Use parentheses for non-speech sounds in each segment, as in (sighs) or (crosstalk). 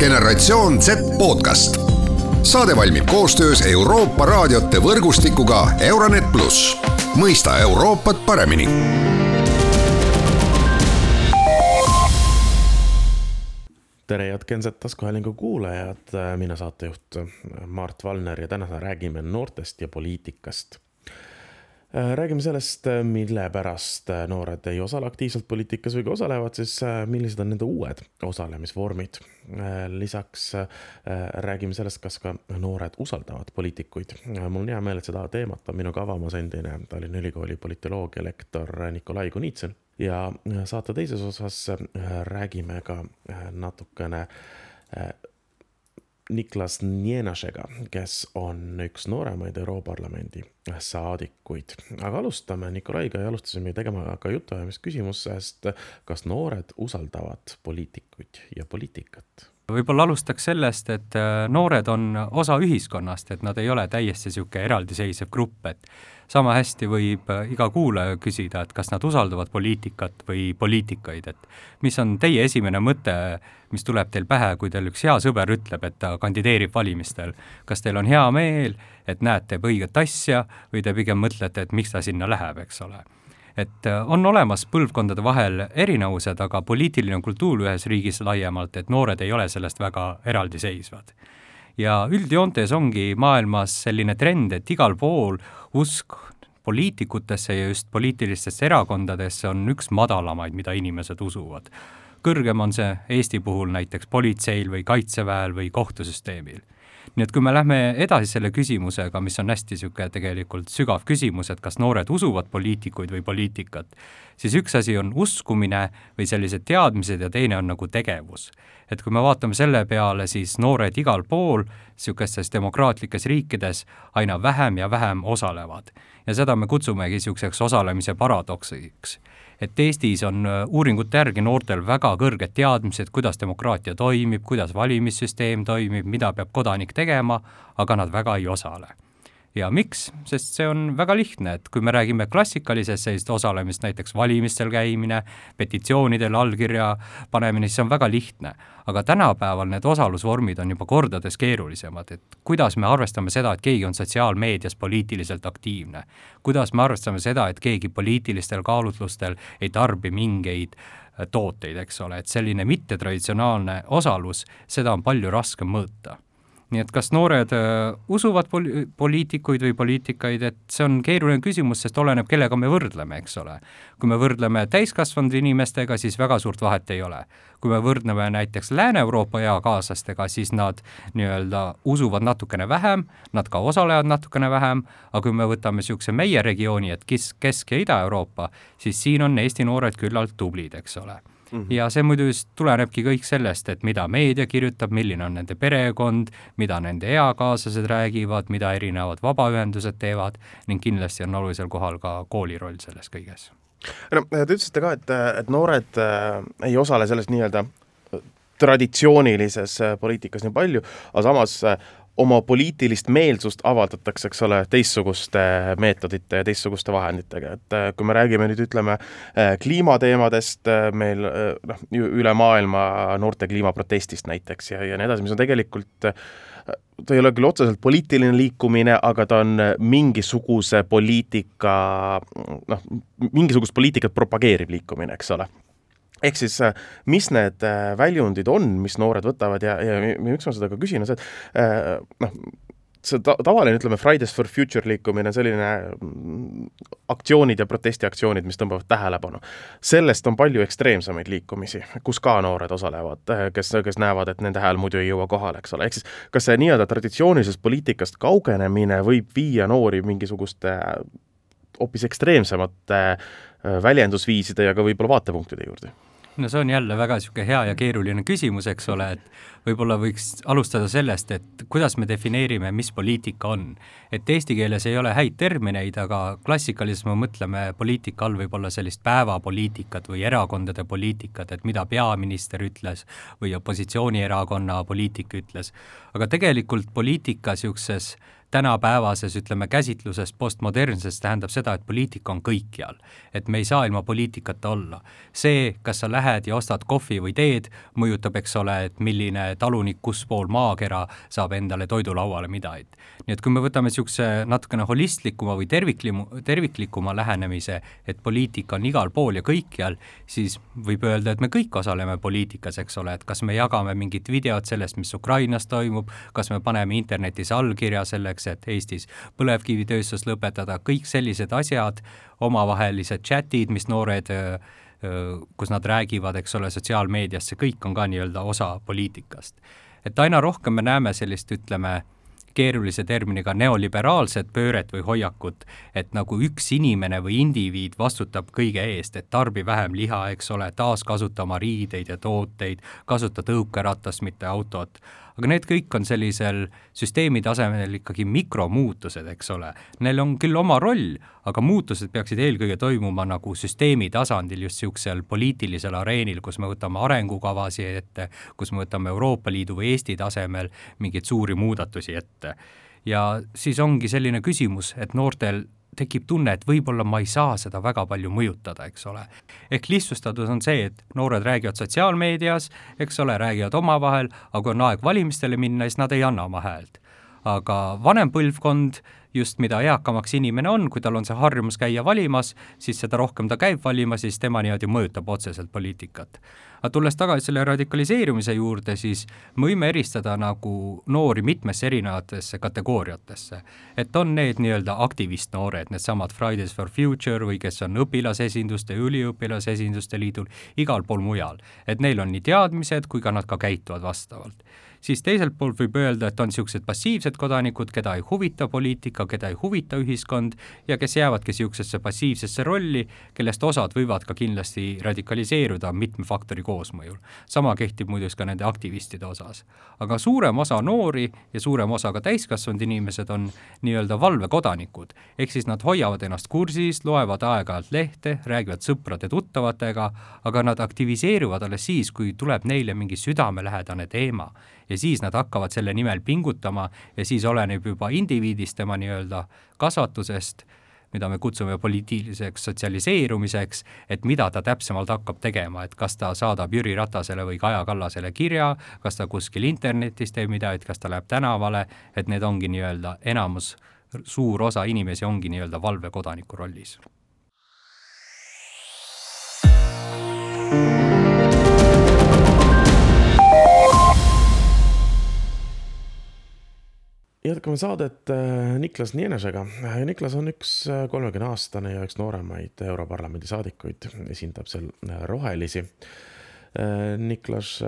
generatsioon Z podcast. saade valmib koostöös Euroopa raadiote võrgustikuga Euronet pluss, mõista Euroopat paremini. Tere, head Genset taskuhäälingu kuulajad, mina saatejuht Mart Valner ja täna räägime noortest ja poliitikast räägime sellest, äh, mille pärast äh, noored ei osale aktiivselt poliitikas või kui osalevad, siis millised on nende uued osalemisvormid. lisaks räägime sellest, kas ka noored usaldavad poliitikuid. mul on hea meel, et seda teemat on minuga avamas endine Tallinna Ülikooli politoloogia lektor Nikolai Kunitsin ja saate teises osas räägime ka natukene Niklas Nienašega, kes on üks nooremaid Europarlamendi saadikuid. aga alustame Nikolaiga ja alustasime tegema ka jutuajamist küsimusest, kas noored usaldavad poliitikuid ja poliitikat? Võib-olla alustaks sellest, et äh, noored on osa ühiskonnast, et nad ei ole täiesti niisugune eraldiseisev grupp, et sama hästi võib äh, iga kuulaja küsida, et kas nad usaldavad poliitikat või poliitikaid, et mis on teie esimene mõte, mis tuleb teil pähe, kui teil üks hea sõber ütleb, et ta kandideerib valimistel. kas teil on hea meel, et näed, teeb õiget asja või te pigem mõtlete, et miks ta sinna läheb, eks ole et äh, on olemas põlvkondade vahel erinevused, aga poliitiline kultuur ühes riigis laiemalt, et noored ei ole sellest väga eraldiseisvad ja üldjoontes ongi maailmas selline trend, et igal pool usk poliitikutesse ja just poliitilistesse erakondadesse on üks madalamaid, mida inimesed usuvad. kõrgem on see Eesti puhul näiteks politseil või kaitseväel või kohtusüsteemil nii et kui me lähme edasi selle küsimusega, mis on hästi niisugune tegelikult sügav küsimus, et kas noored usuvad poliitikuid või poliitikat, siis üks asi on uskumine või sellised teadmised ja teine on nagu tegevus. Et kui me vaatame selle peale, siis noored igal pool niisugustes demokraatlikes riikides aina vähem ja vähem osalevad. ja seda me kutsumegi niisuguseks osalemise paradoksiks et Eestis on äh, uuringute järgi noortel väga kõrged teadmised, kuidas demokraatia toimib, kuidas valimissüsteem toimib, mida peab kodanik tegema, aga nad väga ei osale ja miks, sest see on väga lihtne, et kui me räägime klassikalisest sellisest osalemist, näiteks valimistel käimine, petitsioonidel allkirja panemine, siis see on väga lihtne. aga tänapäeval need osalusvormid on juba kordades keerulisemad, et kuidas me arvestame seda, et keegi on sotsiaalmeedias poliitiliselt aktiivne, kuidas me arvestame seda, et keegi poliitilistel kaalutlustel ei tarbi mingeid äh, tooteid, eks ole, et selline mittetraditsionaalne osalus, seda on palju raskem mõõta nii et kas noored äh, usuvad poli-, poliitikuid või poliitikaid, et see on keeruline küsimus, sest oleneb, kellega me võrdleme, eks ole. kui me võrdleme täiskasvanud inimestega, siis väga suurt vahet ei ole. kui me võrdleme näiteks Lääne-Euroopa eakaaslastega, siis nad nii-öelda usuvad natukene vähem, nad ka osalevad natukene vähem, aga kui me võtame niisuguse meie regiooni, et kes, Kesk- ja Ida-Euroopa, siis siin on Eesti noored küllalt tublid, eks ole Mm -hmm. ja see muidu just tulenebki kõik sellest, et mida meedia kirjutab, milline on nende perekond, mida nende eakaaslased räägivad, mida erinevad vabaühendused teevad ning kindlasti on olulisel kohal ka kooli roll selles kõiges. no te ütlesite ka, et, et noored äh, ei osale selles nii-öelda traditsioonilises äh, poliitikas nii palju, aga samas äh, oma poliitilist meelsust avaldatakse, eks ole, teistsuguste meetodite ja teistsuguste vahenditega, et äh, kui me räägime nüüd ütleme äh, kliimateemadest, äh, meil noh, üle maailma noorte kliimaprotestist näiteks ja, ja nii edasi, mis on tegelikult ta ei ole küll otseselt poliitiline liikumine, aga ta on mingisuguse poliitika noh, mingisugust poliitikat propageeriv liikumine, eks ole ehk siis äh, mis need äh, väljundid on, mis noored võtavad ja, ja miks ma seda ka küsin, on see, et äh, noh, see ta-, tavaline, ütleme, Fridays for Future liikumine, selline mm, aktsioonid ja protestiaktsioonid, mis tõmbavad tähelepanu. sellest on palju ekstreemsemaid liikumisi, kus ka noored osalevad, kes, kes näevad, et nende hääl muidu ei jõua kohale, eks ole, ehk siis kas see nii-öelda traditsioonilisest poliitikast kaugenemine võib viia noori mingisuguste hoopis ekstreemsemate väljendusviiside ja ka võib-olla vaatepunktide juurde? No see on jälle väga niisugune hea ja keeruline küsimus, eks ole, et võib-olla võiks alustada sellest, et kuidas me defineerime, mis poliitika on. et eesti keeles ei ole häid termineid, aga klassikalises me mõtleme poliitika all võib-olla sellist päevapoliitikat või erakondade poliitikat, et mida peaminister ütles või opositsioonierakonna poliitik ütles. aga tegelikult poliitika niisuguses tänapäevases, ütleme, käsitluses postmodernses tähendab seda, et poliitika on kõikjal. et me ei saa ilma poliitikata olla. see, kas sa lähed ja ostad kohvi või teed, mõjutab, eks ole, et milline talunik kuspool maakera saab endale toidulauale midagi. nii et kui me võtame niisuguse natukene holistlikuma või terviklimu, terviklikuma lähenemise, et poliitika on igal pool ja kõikjal, siis võib öelda, et me kõik osaleme poliitikas, eks ole, et kas me jagame mingit videot sellest, mis Ukrainas toimub, kas me paneme internetis allkirja selleks, selleks, et Eestis põlevkivitööstus lõpetada, kõik sellised asjad, omavahelised chatid, mis noored kus nad räägivad, eks ole, sotsiaalmeedias, see kõik on ka nii-öelda osa poliitikast. et aina rohkem me näeme sellist, ütleme, keerulise terminiga neoliberaalset pööret või hoiakut, et nagu üks inimene või indiviid vastutab kõige eest, et tarbi vähem liha, eks ole, taaskasuta oma riideid ja tooteid, kasuta tõukeratast, mitte autot aga need kõik on sellisel süsteemi tasemel ikkagi mikromuutused, eks ole. Neil on küll oma roll, aga muutused peaksid eelkõige toimuma nagu süsteemi tasandil, just niisugusel poliitilisel areenil, kus me võtame arengukavasid ette, kus me võtame Euroopa Liidu või Eesti tasemel mingeid suuri muudatusi ette. Ja siis ongi selline küsimus, et noortel tekib tunne, et võib-olla ma ei saa seda väga palju mõjutada, eks ole. ehk lihtsustatud on see, et noored räägivad sotsiaalmeedias, eks ole, räägivad omavahel, aga kui on aeg valimistele minna, siis nad ei anna oma häält. aga vanem põlvkond just mida eakamaks inimene on, kui tal on see harjumus käia valimas, siis seda rohkem ta käib valimas ja siis tema niimoodi mõjutab otseselt poliitikat. aga tulles tagasi selle radikaliseerumise juurde, siis me võime eristada nagu noori mitmesse erinevatesse kategooriatesse. et on need nii-öelda aktivistnoored, needsamad Fridays for Future või kes on õpilasesinduste, üliõpilasesinduste liidul, igal pool mujal. et neil on nii teadmised kui ka nad ka käituvad vastavalt siis teiselt poolt võib öelda, et on niisugused passiivsed kodanikud, keda ei huvita poliitika, keda ei huvita ühiskond ja kes jäävadki niisugusesse passiivsesse rolli, kellest osad võivad ka kindlasti radikaliseeruda mitme faktori koosmõjul. sama kehtib muideks ka nende aktivistide osas. aga suurem osa noori ja suurem osa ka täiskasvanud inimesed on nii-öelda valvekodanikud, ehk siis nad hoiavad ennast kursis, loevad aeg-ajalt lehte, räägivad sõprade-tuttavatega, aga nad aktiviseeruvad alles siis, kui tuleb neile mingi südamelähedane teema ja siis nad hakkavad selle nimel pingutama ja siis oleneb juba indiviidist, tema nii-öelda kasvatusest, mida me kutsume poliitiliseks sotsialiseerumiseks, et mida ta täpsemalt hakkab tegema, et kas ta saadab Jüri Ratasele või Kaja Kallasele kirja, kas ta kuskil internetis teeb midagi, kas ta läheb tänavale, et need ongi nii-öelda enamus, suur osa inimesi ongi nii-öelda valvekodaniku rollis jätkame saadet äh, Niklas Nienesega. Niklas on üks äh, kolmekümne aastane ja üks nooremaid Europarlamendi saadikuid, esindab seal äh, rohelisi. Niklas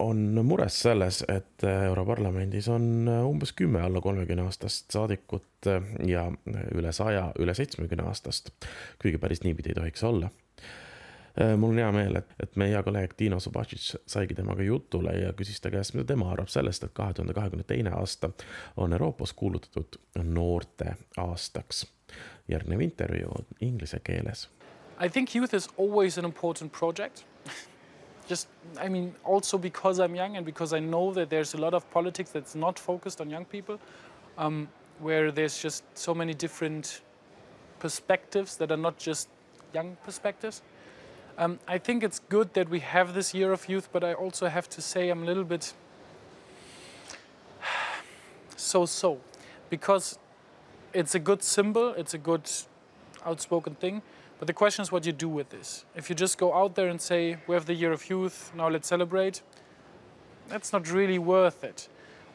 on mures selles, et Europarlamendis on umbes kümme alla kolmekümne aastast saadikut ja üle saja, üle seitsmekümne aastast, kuigi päris niipidi ei tohiks olla Äh, mul on hea meel, et, et meie hea kolleeg Dino Subasic saigi temaga jutule ja küsis ta käest, mida tema arvab sellest, et kahe tuhande kahekümne teine aasta on Euroopas kuulutatud noorte aastaks. järgnev intervjuu on inglise keeles. I think youth is always an important project. (laughs) Just, I mean, also because I'm young and because I know that there's a lot of politics that's not focused on young people, um, where there's just so many different perspectives that are not just young perspectives. Um, I think it's good that we have this year of youth, but I also have to say I'm a little bit (sighs) so so because it's a good symbol, it's a good outspoken thing. But the question is what you do with this. If you just go out there and say, we have the year of youth, now let's celebrate, that's not really worth it.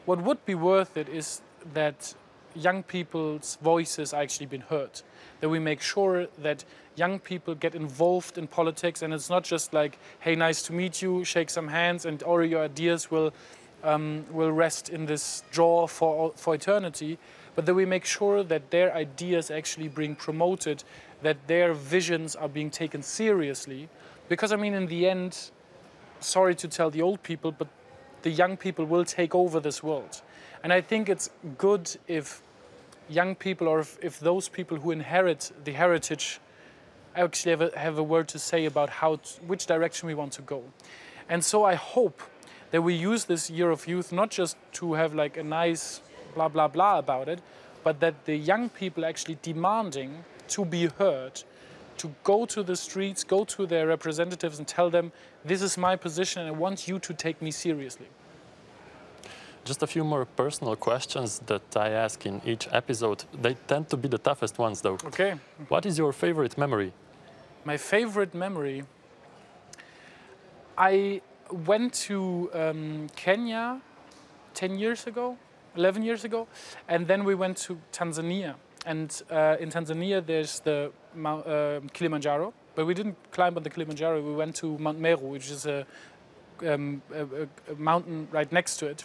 What would be worth it is that young people's voices are actually being heard. That we make sure that young people get involved in politics and it's not just like, hey, nice to meet you, shake some hands, and all your ideas will, um, will rest in this drawer for, for eternity, but that we make sure that their ideas actually being promoted, that their visions are being taken seriously. Because, I mean, in the end, sorry to tell the old people, but the young people will take over this world. And I think it's good if young people or if, if those people who inherit the heritage actually have a, have a word to say about how which direction we want to go. And so I hope that we use this year of youth not just to have like a nice blah blah blah about it, but that the young people actually demanding to be heard, to go to the streets, go to their representatives and tell them, this is my position and I want you to take me seriously. Just a few more personal questions that I ask in each episode. They tend to be the toughest ones, though. Okay. What is your favorite memory? My favorite memory. I went to um, Kenya 10 years ago, 11 years ago, and then we went to Tanzania. And uh, in Tanzania, there's the Mount, uh, Kilimanjaro, but we didn't climb on the Kilimanjaro. We went to Mount Meru, which is a, um, a, a- a mountain right next to it.